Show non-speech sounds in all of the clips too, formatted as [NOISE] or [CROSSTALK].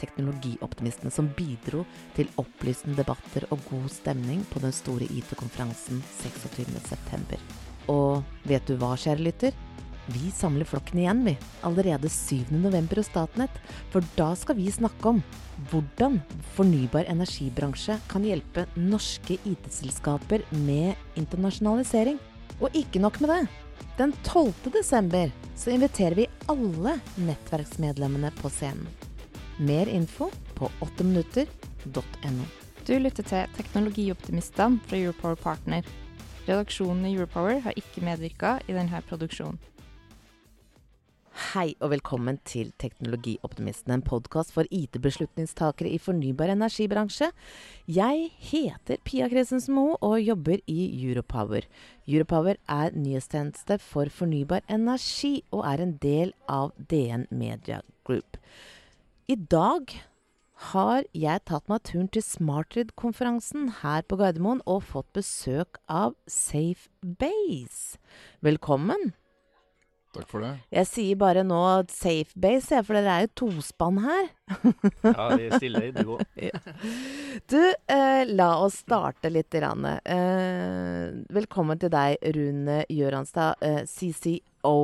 teknologioptimistene som bidro til opplysende debatter og god stemning på den store IT-konferansen 26.9. Og vet du hva, kjære lytter? Vi samler flokken igjen, vi. Allerede 7.11. hos Statnett. For da skal vi snakke om hvordan fornybar energibransje kan hjelpe norske IT-selskaper med internasjonalisering. Og ikke nok med det. Den 12. desember så inviterer vi alle nettverksmedlemmene på scenen. Mer info på 8minutter.no. Du lytter til Teknologioptimistene fra Europower Partner. Redaksjonen i Europower har ikke medvirka i denne produksjonen. Hei og velkommen til Teknologioptimisten, en podkast for IT-beslutningstakere i fornybar energibransje. Jeg heter Pia Kresensen Moe og jobber i Europower. Europower er nyhetstjeneste for fornybar energi og er en del av DN Media Group. I dag har jeg tatt meg turen til Smartrid-konferansen her på Gardermoen og fått besøk av Safe Base. Velkommen. Takk for det. Jeg sier bare nå Safe Base, jeg, for dere er jo tospann her. [LAUGHS] Ja, vi stiller i duo. [LAUGHS] Du, eh, la oss starte litt. Eh, velkommen til deg, Rune Gjøranstad, eh, CCO.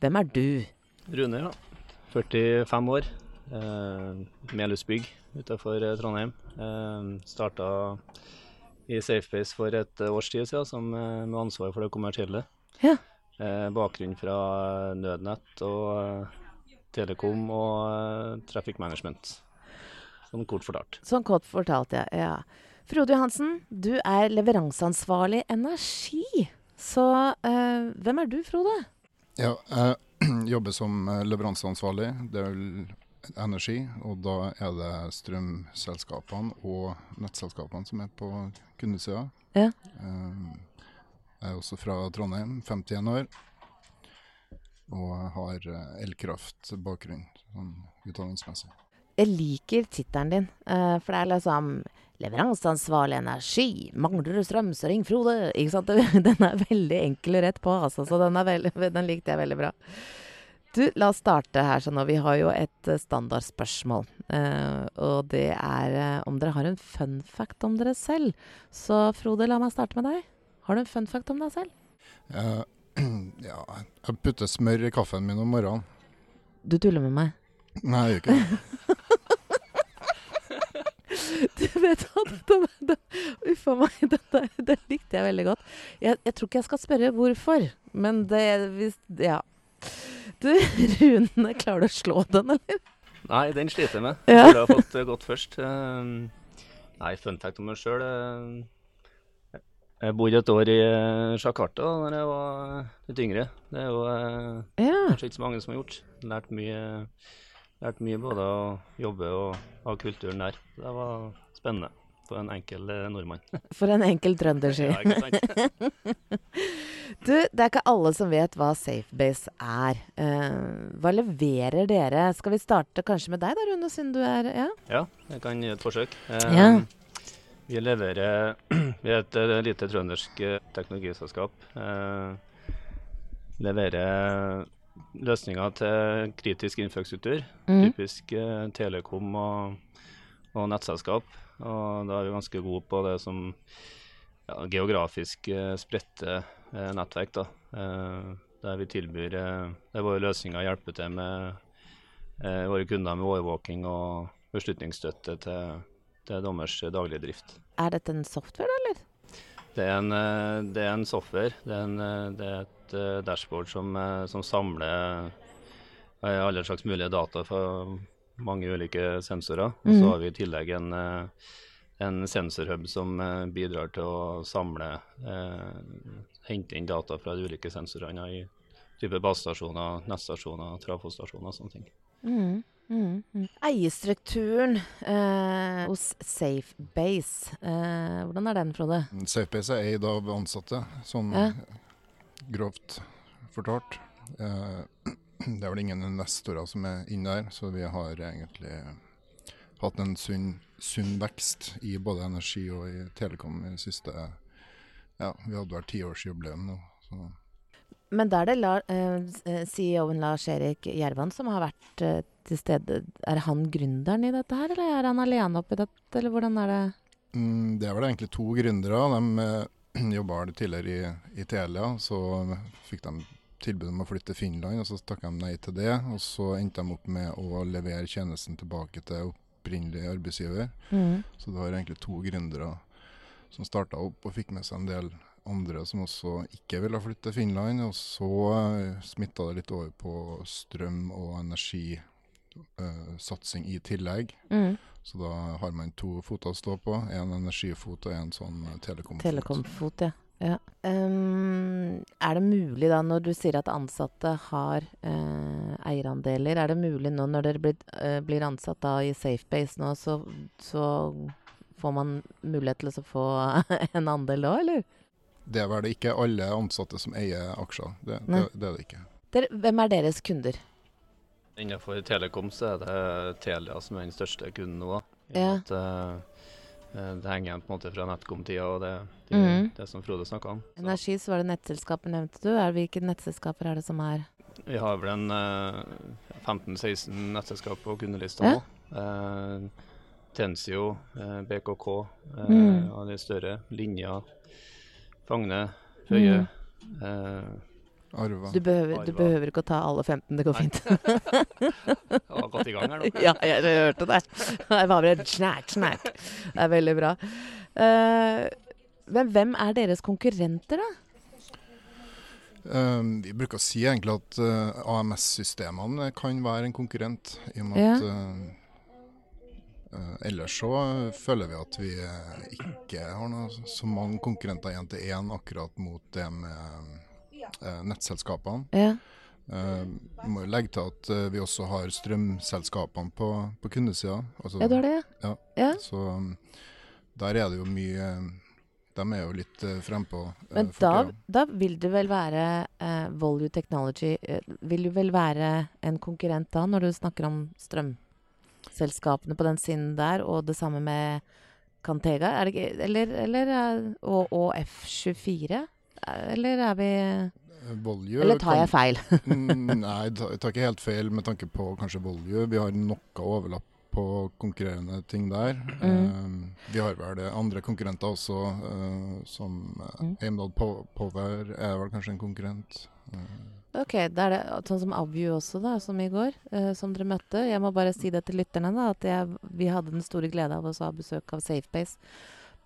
Hvem er du? Rune, ja. 45 år. Eh, Melhusbygg utenfor eh, Trondheim. Eh, Starta i Safebase for et års tid siden som, med ansvar for det kommersielle. Ja. Eh, bakgrunn fra nødnett og eh, telekom og eh, traffic management, som kort fortalt. Sånn kort fortalt, ja. ja. Frode Johansen, du er leveranseansvarlig energi. Så eh, hvem er du, Frode? Ja, jeg [CLEARS THROAT] jobber som leveranseansvarlig. Det er vel energi, og da er det strømselskapene og nettselskapene som er på kundesida. Ja. Eh, Jeg er også fra Trondheim, 51 år. Og har eh, elkraftbakgrunn sånn utdanningsmessig. Jeg liker tittelen din, eh, for det er liksom Leveranseansvarlig energi. Mangler du strøm, så ring Frode. Ikke sant? [LAUGHS] Den er veldig enkel og rett på, altså, så den, er veldig, den likte jeg veldig bra. Du, la oss starte her. sånn, og Vi har jo et eh, standardspørsmål. Uh, og det er uh, om dere har en fun fact om dere selv. Så Frode, la meg starte med deg. Har du en fun fact om deg selv? Uh, [CLEARS THROAT] ja, jeg putter smør i kaffen min om morgenen. Du tuller med meg. Nei, jeg gjør ikke det. [LAUGHS] Du vet at det, Uff a meg, dette, det likte jeg veldig godt. Jeg, jeg tror ikke jeg skal spørre hvorfor, men det hvis, Ja. Du, [LAUGHS] runene klarer du å slå den, eller? Nei, den sliter jeg med. Ja. Burde ha fått eh, gått først. Eh, Nei, fun fact om meg sjøl. Jeg bodde et år i eh, Jakarta da jeg var litt yngre. Det er jo eh, Ja. kanskje ikke så mange som har gjort. Lært mye, lært mye både å jobbe og av kulturen der. Det var spennende for en enkel eh, nordmann. [LAUGHS] For en enkel trønder, sier. Ja, ikke sant? [LAUGHS] Du, det er ikke alle som vet hva Safebase er. Uh, hva leverer dere? Skal vi starte kanskje med deg da, Rune, siden du er Ja? Ja, jeg kan gi et forsøk. Uh, Ja. Vi leverer [CLEARS THROAT] Vi er et lite trøndersk teknologiselskap. Uh, leverer løsninger til kritisk infrastruktur. Mm. Typisk telekom og, og nettselskap. Og da er vi ganske gode på det som ja, geografisk eh, spredte eh, nettverk. Da. Eh, der vi tilbyr eh, der våre løsninger hjelper til med eh, våre kunder med overvåking og beslutningsstøtte til, til dommers daglige drift. Er dette en software, eller? Det er en, det er en software. Det er, en, det er et dashboard som, som samler alle slags mulige data fra mange ulike sensorer. Og Mhm. så har vi i tillegg en, eh, en sensorhub som eh, bidrar til å samle eh, Hente inn data fra de ulike sensorene i type basestasjoner, nettstasjoner, trafostasjoner og sånne ting. Mm. Mm, mm. Eierstrukturen eh, hos Safebase, eh, hvordan er den, Frode? Safebase er eid av ansatte, sånn Ja. grovt fortalt. Eh, [CLEARS THROAT] det er vel ingen investorer som er inne der, så vi har egentlig hatt en sunn, sunn vekst i både energi og i telekom i siste Ja, vi hadde vel tiårsjubileum nå. Så. Men da er det La, eh, CEO-en Lars-Erik Gjervan som har vært eh, til stede. Er han gründeren i dette her, eller er han alene oppi dette, eller hvordan er det? Mm, det er vel egentlig to gründere. De eh, [CLEARS THROAT] jobba tidligere i, i Telia. Så fikk de tilbud om å flytte til Finland, og så takka de nei til det. Og så endte de opp med å levere tjenesten tilbake til opprinnelig arbeidsgiver. Mm. Så det var egentlig to gründere som starta opp og fikk med seg en del andre som også ikke ville flytte til Finland. Og så uh, smitta det litt over på strøm og energisatsing i tillegg. Mm. Så da har man to foter å stå på. En energifot og en sånn eh, telekomfot. Telekomfot, ja. Ja. Um, er det mulig da, når du sier at ansatte har uh, eierandeler, er det mulig nå når dere blir, uh, blir ansatt da i Safebase nå, så, så får man mulighet til å få [LAUGHS] en andel da, eller? Det er vel ikke alle ansatte som eier aksjer. Det, det, det er det ikke. Der, hvem er deres kunder? Innenfor Telekom så er det Telia som er den største kunden nå. Ja. At, eh, det henger igjen på en måte fra NetCom-tida og det, det, mm. det som Frode snakka om. Så Energi, så var det nettselskapet, nevnte du. Er, hvilke nettselskaper er det som er vi har vel en eh, 15-16 nettselskap på kundelista Ja. nå. Eh, Tensio, eh, BKK eh, Mm. og de større. Linja, Fagne, Høie. Mm. Eh, Arva. du behøver, du behøver ikke å ta alle 15, det går Nei. fint. [LAUGHS] jeg har gått i gang her nå. ja, jeg, jeg hørte det. Det var bare snakk, snakk. Det er veldig bra. Uh, men hvem er deres konkurrenter, da? Um, vi bruker å si egentlig at uh, AMS-systemene kan være en konkurrent, i og med Ja. at uh, uh, ellers så føler vi at vi eh, ikke har noe, så mange konkurrenter én til én akkurat mot det med eh, nettselskapene. Ja. Eh, vi må legge til at uh, vi også har strømselskapene på, på kundesida. Altså, ja, du har det? Ja. ja. Så um, der er det jo mye De er jo litt uh, frempå. Uh, Men da, da vil det vel være uh, Volue Technology eh, Vil jo vel være en konkurrent da, når du snakker om strømselskapene på den siden der, og det samme med Cantega? Er det Eller, eller er- og, og F24? Eller er vi Uh, Volue Eller tar jeg feil? [LAUGHS] Mm, Nei, jeg tar ikke helt feil med tanke på kanskje Volue. Vi har noe overlapp på konkurrerende ting der. Mm. Uh, vi har vel andre konkurrenter også, uh, som Mm. Heimdal Po- Power er vel kanskje en konkurrent. Uh. Ok, da er det sånn som Avview også, da, som i går, eh, som dere møtte. Jeg må bare si det til lytterne, da, at jeg, vi hadde den store glede av å ha besøk av Safebase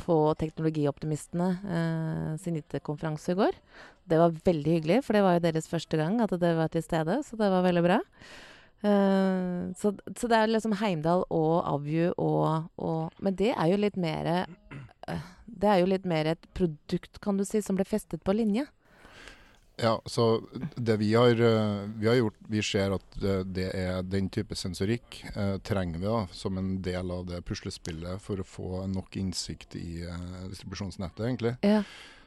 på Teknologioptimistene eh, sin IT-konferanse i går. Det var veldig hyggelig, for det var jo deres første gang at det var til stede, så det var veldig bra. Eh, så, så det er liksom Heimdal og Avju og, og Men det er jo litt mer eh, Det er jo litt mer et produkt, kan du si, som ble festet på linje. Ja, så det vi har, eh, vi har gjort Vi ser at det, er den type sensorikk eh, trenger vi da som en del av det puslespillet for å få nok innsikt i eh, distribusjonsnettet, egentlig. Ja.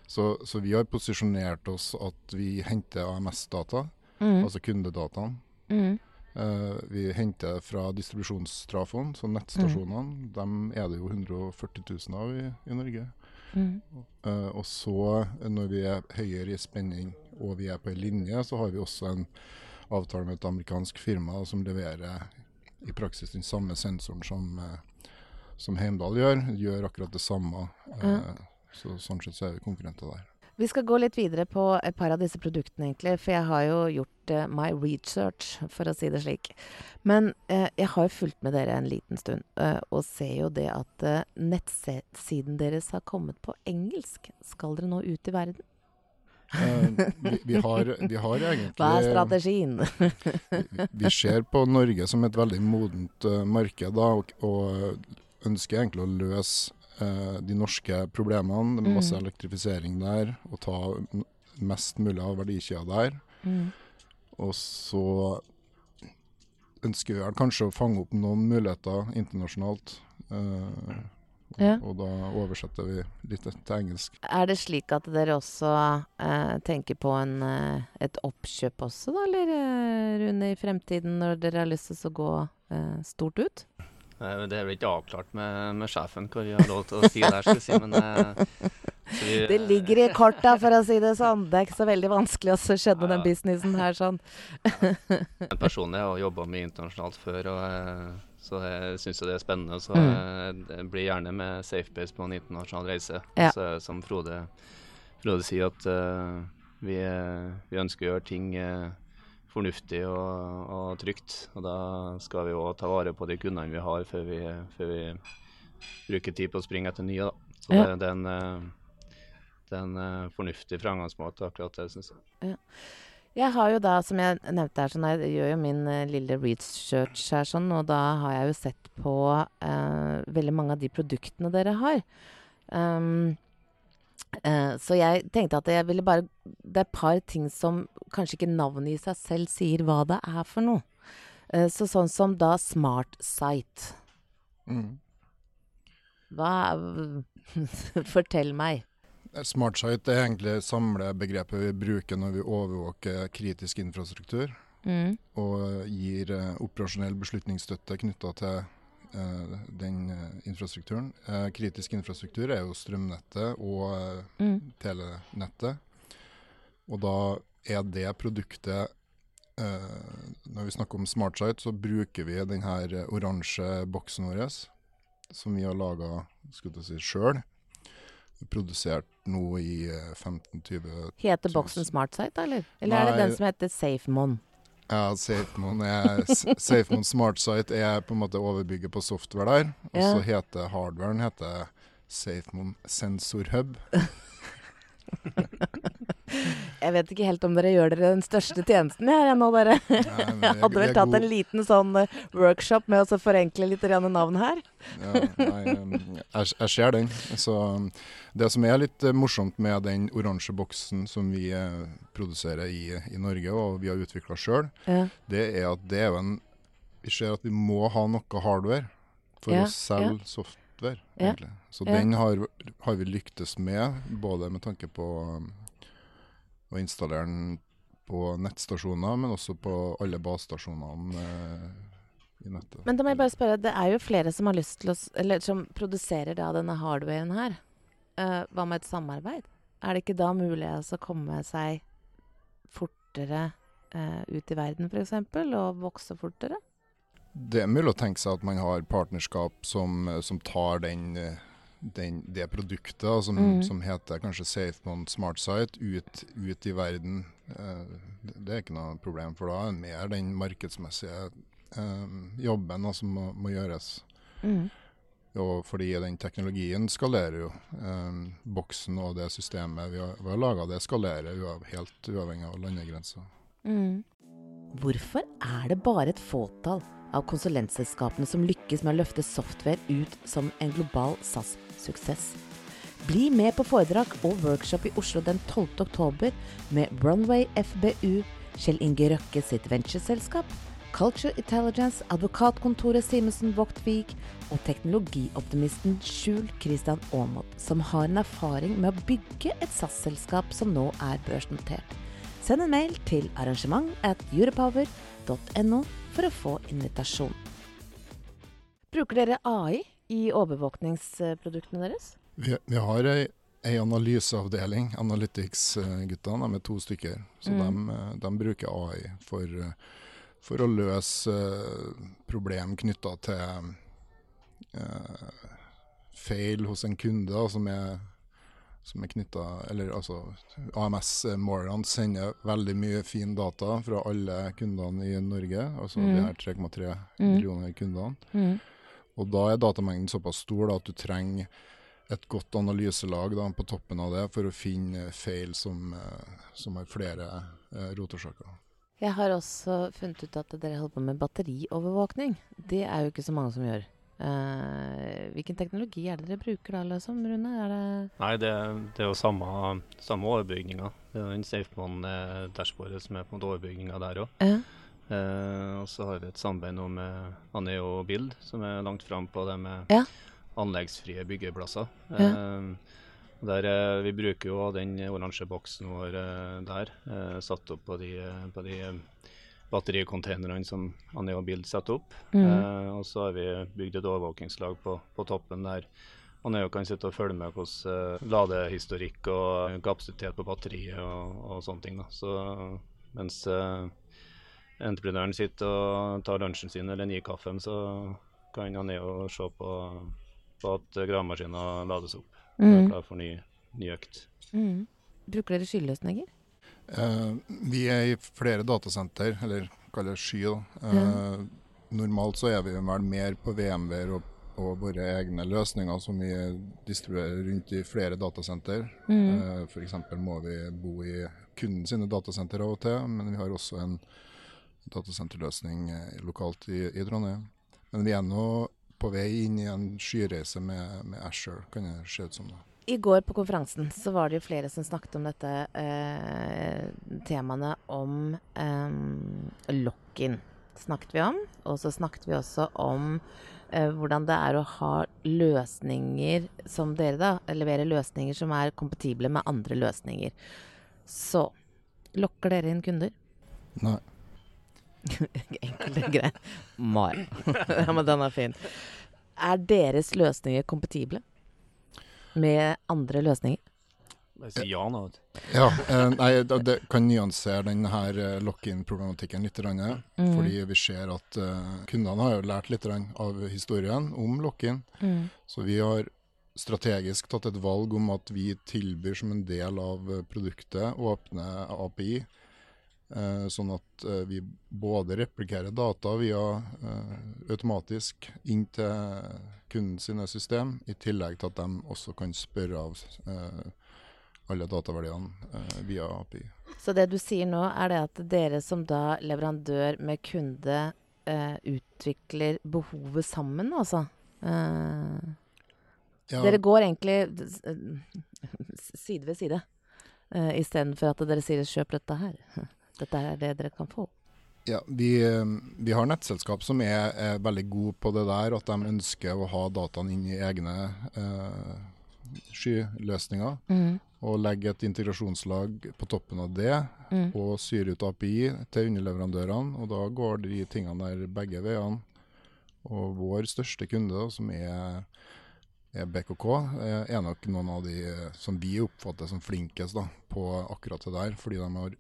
Så, så vi har posisjonert oss at vi henter AMS-data, Mm. altså kundedataen. Mm. Eh, vi henter fra distribusjonstrafoen, så nettstasjonene. Dem er det jo 140 000 av i, i Norge. Mm. Eh, og så, når vi er høyere i spenning og vi er på en linje, så har vi også en avtale med et amerikansk firma som leverer i praksis den samme sensoren som, eh, som Heimdal gjør. Gjør akkurat det samme. Ja. så sånn sett så er vi konkurrenter der. Vi skal gå litt videre på et par av disse produktene, egentlig. For jeg har jo gjort uh, my research, for å si det slik. Men uh, jeg har jo fulgt med dere en liten stund, uh, og ser jo det at eh, nettsiden deres har kommet på engelsk. Skal dere nå ut i verden? Eh, vi, vi, har, vi har egentlig Hva er strategien? [LAUGHS] vi, ser på Norge som et veldig modent eh, marked, da, og, og ønsker egentlig å løse eh, de norske problemene. Det er masse Mm. elektrifisering der, og ta mest mulig av verdikjeda der. Mm. Og så ønsker vi kanskje å fange opp noen muligheter internasjonalt. Eh, Ja. Og da oversetter vi litt til engelsk. Er det slik at dere også eh, tenker på en, eh, et oppkjøp også, da, eller eh, Rune, i fremtiden, når dere har lyst til å gå eh, stort ut? Eh, Det er vel ikke avklart med, med sjefen hva vi har lov til å si der, skal vi si, men eh, vi, [LAUGHS] Det ligger i korta, for å si det sånn. Det er ikke så veldig vanskelig å skjønne den Ja. businessen her sånn. [LAUGHS] En person jeg har jobba med internasjonalt før, og, eh, så jeg syns det er spennende. Så Mm. jeg blir gjerne med Safebase på en internasjonal reise. Ja. Så, som Frode, Frode sier, at uh, vi, vi ønsker å gjøre ting uh, fornuftig og, og trygt. Og da skal vi òg ta vare på de kundene vi har, før vi, før vi bruker tid på å springe etter nye. Da. Så Ja. det, det er en, eh, det er en fornuftig framgangsmåte, akkurat det, syns jeg. Jeg har jo da, som jeg nevnte her, sånn, jeg gjør jo min eh, lille research her, sånn, og da har jeg jo sett på eh, veldig mange av de produktene dere har. Um, eh, så jeg tenkte at jeg ville bare Det er et par ting som kanskje ikke navnet i seg selv sier hva det er for noe. Eh, så sånn som da Smart Site. Mm. Hva [LAUGHS] Fortell meg. Smartsite er egentlig samlebegrepet vi bruker når vi overvåker kritisk infrastruktur Mm. og gir eh, operasjonell beslutningsstøtte knytta til eh, den eh, infrastrukturen. Eh, kritisk infrastruktur er jo strømnettet og eh, Mm. telenettet. Og da er det produktet eh, Når vi snakker om SmartSite, så bruker vi denne eh, oransje boksen vår, som vi har laga si, sjøl. Produsert nå i eh, 15-20 Heter boksen SmartSight, da, eller? Eller er det den som heter SafeMon? Ja, SafeMon er SafeMon SmartSite er på en måte overbygget på software der. Og Ja. så heter hardwaren heter SafeMon Sensor Hub. [LAUGHS] Jeg vet ikke helt om dere gjør dere den største tjenesten her ennå, dere. Nei, [LAUGHS] Jeg hadde vel tatt en liten sånn eh, workshop med å forenkle litt navn her. Ja, nei, um, jeg, jeg ser den. Så um, det som er litt eh, morsomt med den oransje boksen som vi eh, produserer i, i Norge, og vi har utvikla sjøl, Ja. det er at det er jo en Vi ser at vi må ha noe hardware for Ja, å selge software, Ja, egentlig. Så den har, har vi lyktes med, både med tanke på å installere den på nettstasjoner, men også på alle basestasjonene eh, i nettet. Men da må jeg bare spørre, det er jo flere som har lyst til å Eller som produserer da denne hardwaren her. Uh, hva med et samarbeid? Er det ikke da mulig å komme seg fortere uh, ut i verden, f.eks., og vokse fortere? Det er mulig å tenke seg at man har partnerskap som, som tar den, eh, den, det produktet, som, mm. som heter kanskje SafeMon SmartSite, ut, ut i verden. Eh, det, det er ikke noe problem, for da er det mer den markedsmessige eh, jobben da, som må, må gjøres. Mm. Og fordi den teknologien skalerer jo. Eh, boksen og det systemet vi har, vi har laga, det skalerer uav, helt uavhengig av landegrenser. Mm. Hvorfor er det bare et fåtall av konsulentselskapene som lykkes med å løfte software ut som en global SAS-suksess? Bli med på foredrag og workshop i Oslo den 12. oktober med Runway FBU, Kjell Inge Røkke sitt ventureselskap, Culture Intelligence, advokatkontoret Simensen Vogtvik og teknologioptimisten Skjul Christian Aamodt, som har en erfaring med å bygge et SAS-selskap som nå er børsnotert. Send en mail til arrangement at europower.no for å få invitasjon. Bruker dere AI i overvåkningsproduktene deres? Vi, vi har ei, ei analyseavdeling, Analytics-guttene, de er to stykker. Så Mm. de, eh, de bruker AI for, eh, for å løse eh, problem knytta til eh, feil hos en kunde da, som er, som er knytta Eller altså AMS eh, sender veldig mye fin data fra alle kundene i Norge. Altså Mm. de her 3,3 Mm. millioner kundene. Og da er datamengden såpass stor da, at du trenger et godt analyselag da, på toppen av det for å finne feil som, eh, som har flere eh, rotårsaker. Jeg har også funnet ut at dere holder på med batteriovervåkning. Det er jo ikke så mange som gjør. Eh, hvilken teknologi er det dere bruker da, liksom, Rune? Er det Nei, det, det er jo samme, samme overbygninga. Det er jo den SafeMan-dashbordet som er på en måte overbygninga der òg. Ja. Eh, og så har vi et samarbeid nå med Aneo Bild, som er langt fram på det med Ja. anleggsfrie byggeplasser. Ja. Eh, der, eh, vi bruker jo den oransje boksen vår eh, der, eh, satt opp på de, eh, på de eh, battericontainerne som Aneo Bild setter opp. Mm. Eh, og så har vi bygd et overvåkingslag på, på toppen der Aneo kan sitte og følge med hvordan eh, ladehistorikk og kapasitet på batteriet og, og sånne ting. Da. Så mens eh, entreprenøren sitter og tar lunsjen sin eller nikaffen, så kan Aneo se på, på at gravemaskinen lades opp. og er Mm. klar for ny, ny økt. Mm. Bruker dere skyløsninger? Eh, vi er i flere datasenter, eller kall det sky. Eh, Normalt så er vi vel mer på VMV-er og, og våre egne løsninger som vi distribuerer rundt i flere datasenter. Mm. Eh, F.eks. må vi bo i kunden sine datasenter av og til, men vi har også en datasenterløsning eh, lokalt i, i Trondheim. Men vi er nå på vei inn i en skyreise med, med Asher, kan det se ut som. da. I går på konferansen så var det jo flere som snakket om dette eh, temaene om eh, lock-in. Snakket vi om. Og så snakket vi også om eh, hvordan det er å ha løsninger som dere, da. Leverer løsninger som er kompatible med andre løsninger. Så lokker dere inn kunder? Nei. [LAUGHS] Enkelt og greit. Mai. [LAUGHS] ja, men den er fin. Er deres løsninger kompetible med andre løsninger? Si ja nå. Ja, eh, nei, det, kan nyansere denne eh, lock-in-problematikken litt. Mm. Fordi vi ser at eh, kundene har jo lært litt av historien om lock-in. Mm. Så vi har strategisk tatt et valg om at vi tilbyr som en del av eh, produktet åpne API. Eh, sånn at eh, vi både replikerer data via eh, automatisk inn til kunden sine system, i tillegg til at de også kan spørre av eh, alle dataverdiene eh, via API. Så det du sier nå, er det at dere som da leverandør med kunde eh, utvikler behovet sammen, altså? Eh, Ja, Dere går egentlig side ved side, uh, istedenfor at dere sier 'kjøp dette her'. Dette er det dere kan få. Ja, vi, eh, vi har nettselskap som er, er veldig gode på det der, at de ønsker å ha dataene inn i egne eh, skyløsninger. Og legge et integrasjonslag på toppen av det, Mm. og syre ut API til underleverandørene. Og da går de tingene der begge veiene. Og vår største kunde, som er, er BKK, er, er nok noen av de eh, som vi oppfatter som flinkest da, på akkurat det der. Fordi de har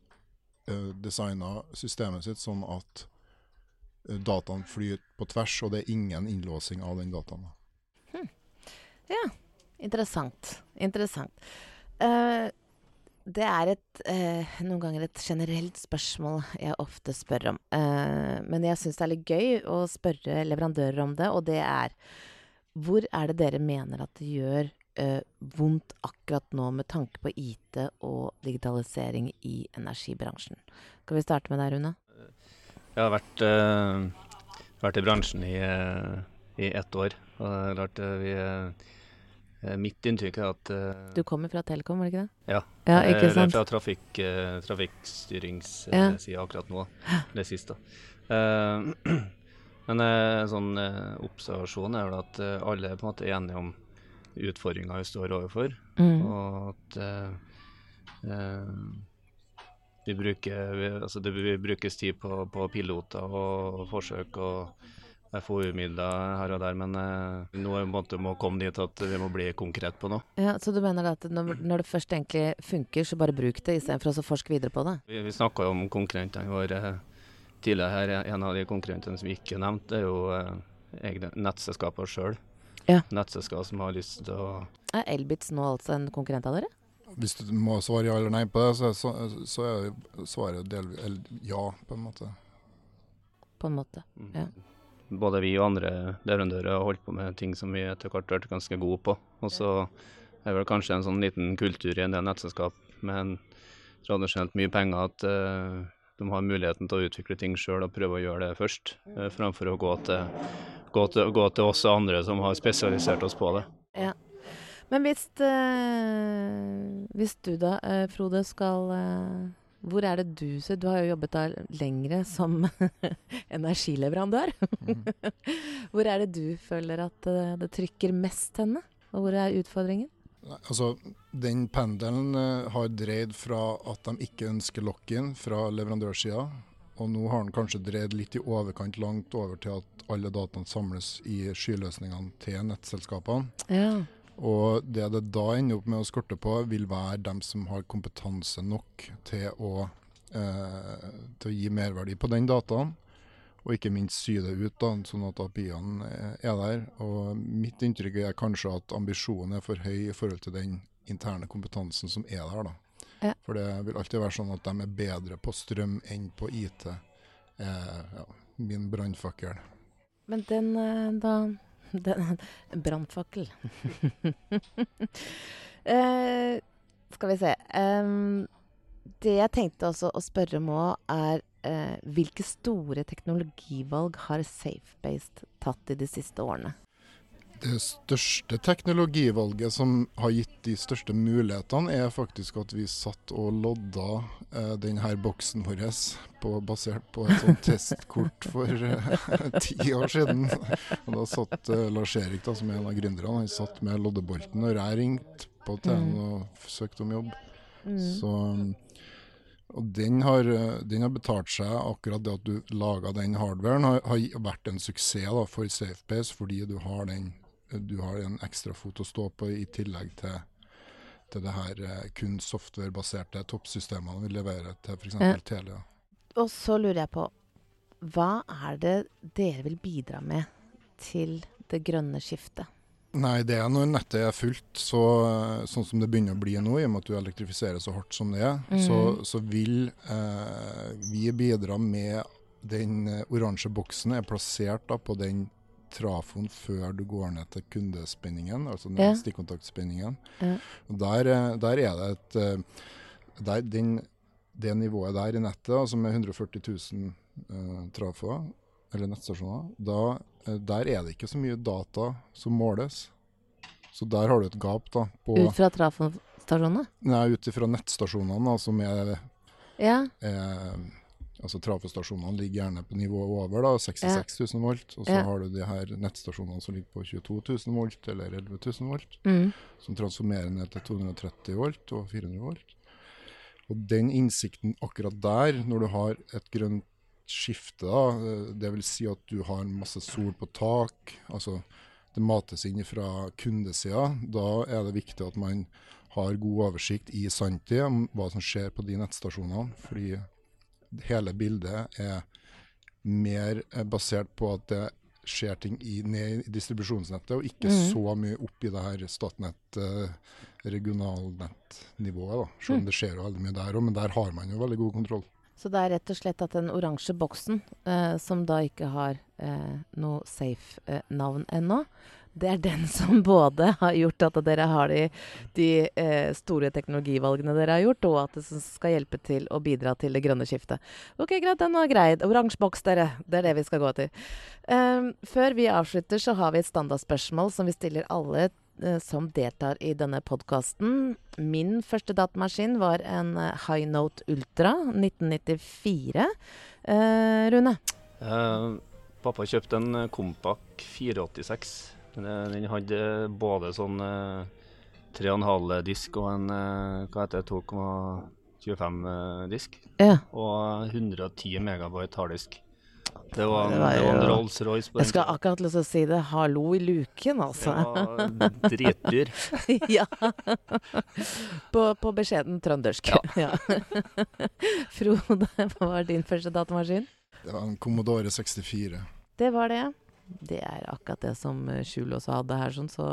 designa systemet sitt sånn at eh, dataen flyr på tvers, og det er ingen innlåsing av den dataen. Ja, Interessant. Interessant. Uh, det er et, uh, noen ganger et generelt spørsmål jeg ofte spør om. Uh, men jeg syns det er litt gøy å spørre leverandører om det, og det er Hvor er det dere mener at det gjør eh, vondt akkurat nå med tanke på IT og digitalisering i energibransjen? Skal vi starte med deg, Rune? Jeg har vært, eh, vært i bransjen i, eh, i ett år. Og det er klart eh, vi er Mitt inntrykk er at eh, Du kommer fra Telekom, var det ikke det? Ja. Ja, ikke Eller sant? fra trafikk, eh, trafikkstyringssida Ja. akkurat nå. Det siste. Eh, [CLEARS THROAT] men eh, en sånn eh, observasjon er vel at eh, alle er på en måte enige om utfordringa vi står overfor, Mm. og at eh, eh, vi bruker vi, altså det brukes tid på, på piloter og, forsøk og FoU-midler her og der, men eh, nå er vi må komme dit at vi må bli konkret på noe. Ja, Så du mener at når, når det først egentlig funker, så bare bruk det istedenfor å forske videre på det? Vi, vi snakka jo om konkurrentene våre eh, tidligere her. En av de konkurrentene som vi ikke nevnte, er jo eh, egne nettselskaper sjøl. Ja. Nettselskap som har lyst til å Er Elbits nå altså en konkurrent av dere? Hvis du må svare ja eller nei på det, så, så, så er svaret delvis ja, på en måte. På en måte. mm, Ja. Både vi og andre leverandører har holdt på med ting som vi etter hvert har vært ganske gode på. Og så er det vel kanskje en sånn liten kultur i en del nettselskap med en tradisjonelt mye penger at uh, de har muligheten til å utvikle ting sjøl og prøve å gjøre det først, uh, framfor å gå til, gå, til, gå til oss og andre som har spesialisert oss på det. Ja. Men hvis, øh, hvis du da, øh, Frode, skal øh, Hvor er det du ser Du har jo jobbet da lengre som [LAUGHS] energileverandør. Mhm. [LAUGHS] hvor er det du føler at det trykker mest henne? Og hvor er utfordringen? Nei, Altså, den pendelen har dreid fra at de ikke ønsker lock-in fra leverandørsida, og nå har den kanskje dreid litt i overkant langt over til at alle dataene samles i skyløsningene til nettselskapene. Ja. Og det det da ender opp med å skorte på, vil være dem som har kompetanse nok til å, eh, til å gi merverdi på den dataen. Og ikke minst sy det ut, da, sånn at API-ene er der. Og mitt inntrykk er kanskje at ambisjonen er for høy i forhold til den interne kompetansen som er der. da. Ja. For det vil alltid være sånn at de er bedre på strøm enn på IT. Eh, ja, min brannfakkel. Men den eh, da [LAUGHS] den, Brannfakkel. [LAUGHS] eh, skal vi se. Um, det jeg tenkte også å spørre om òg, er eh, hvilke store teknologivalg har Safebased tatt i de siste årene? Det største teknologivalget som har gitt de største mulighetene, er faktisk at vi satt og lodda eh, denne boksen vår på, basert på et sånt testkort for eh, [LAUGHS] ti år siden. Og da satt eh, Lars Erik, da, som er en av gründerne, han satt med loddebolten Og jeg ringte på til Mm. og søkte om jobb. Mm. Så, og den har, eh, den har betalt seg. Akkurat det at du laga den hardwaren, har, har vært en suksess da, for Safebase, fordi du har, den, du har en ekstra fot å stå på i tillegg til, til det her eh, kun softwarebaserte toppsystemene vi leverer til f.eks. Ja. Telia. Og så lurer jeg på, hva er det dere vil bidra med til det grønne skiftet? Nei, det er når nettet er fullt, så, sånn som det begynner å bli nå, i og med at du elektrifiserer så hardt som det er, så, Mhm. så vil eh, vi bidra med den eh, oransje boksen er plassert da, på den trafoen før du går ned til kundespenningen, altså Ja. stikkontaktspenningen. Ja. Der, eh, der er det et eh, der, den, Det nivået der i nettet, altså med 140 000 uh, trafoer, eller nettstasjoner, da, eh, der er det ikke så mye data som måles. Så der har du et gap da, på, Ut fra trafostasjonene? nei, ut ifra nettstasjonene, da, som er, Ja. eh, altså Trafostasjonene ligger gjerne på nivået over, da, 66 000 volt. Og så Ja. har du de her nettstasjonene som ligger på 22 000 volt eller 11 000 volt, Mm. som transformerer ned til 230 volt og 400 volt. Og den innsikten akkurat der, når du har et grønt skifte, da, dvs. det vil si at du har masse sol på tak, altså det mates inn fra kundesida, da er det viktig at man har god oversikt i sanntid om hva som skjer på de nettstasjonene. Fordi hele bildet er mer eh, basert på at det skjer ting i, ned i distribusjonsnettet, og ikke mm. så mye opp i det her Statnett eh, regionalnettnivået. da. Selv om Mm. det skjer jo veldig mye der òg, men der har man jo veldig god kontroll. Så det er rett og slett at den oransje boksen, eh, som da ikke har eh, noe safe-navn ennå, det er den som både har gjort at dere har de, de eh, store teknologivalgene dere har gjort, og at det skal hjelpe til å bidra til det grønne skiftet. Ok, greit, den var grei. Oransje boks, dere. Det er det vi skal gå til. Um, før vi avslutter, så har vi et standardspørsmål som vi stiller alle eh, som deltar i denne podkasten. Min første datamaskin var en eh, High Note Ultra 1994. Eh, Rune? Eh, pappa kjøpte en Compac 486. Den, eh, hadde både sånn eh, 3,5 disk og en eh, hva heter det, 2,25 eh, disk. Ja. Og 110 megabyte harddisk. Det var, en- en Rolls-Royce Jeg skal akkurat lyst til å si det. Hallo i luken, altså. Det var dritdyr. [LAUGHS] ja. På, på beskjeden trøndersk. [LAUGHS] Ja. Frode, hva var din første datamaskin? Det var en Commodore 64. Det var det. Det er akkurat det som eh, Skjul også hadde her, sånn, så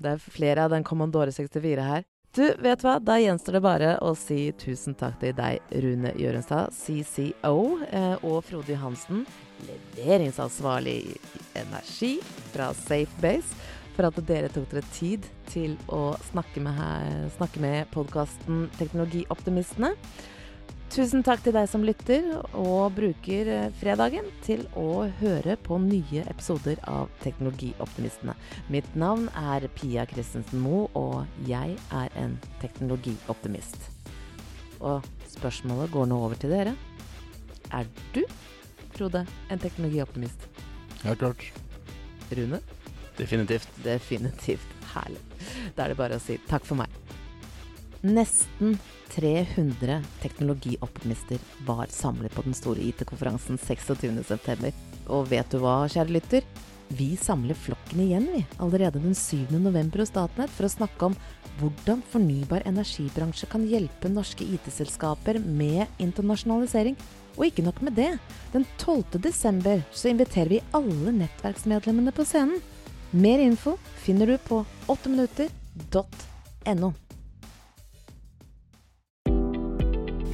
det er flere av den Commodore 64 her. Du, vet hva? Da gjenstår det bare å si tusen takk til deg, Rune Gjørenstad, CCO, eh, og Frode Johansen, leveringsansvarlig energi fra Safebase, for at dere tok dere tid til å snakke med, her- med podkasten Teknologioptimistene. Tusen takk til deg som lytter og bruker eh, fredagen til å høre på nye episoder av Teknologioptimistene. Mitt navn er Pia Christensen Moe, og jeg er en teknologioptimist. Og spørsmålet går nå over til dere. Er du, Frode, en teknologioptimist? Ja, klart. Rune? Definitivt. Definitivt. Herlig. Da er det bare å si takk for meg. Nesten 300 teknologioptimister var samlet på den store IT-konferansen 26.9. Og vet du hva, kjære lytter? Vi samler flokken igjen, vi, allerede den 7. november hos Statnett for å snakke om hvordan fornybar energibransje kan hjelpe norske IT-selskaper med internasjonalisering. Og ikke nok med det, den 12. desember så inviterer vi alle nettverksmedlemmene på scenen. Mer info finner du på 8minutter.no.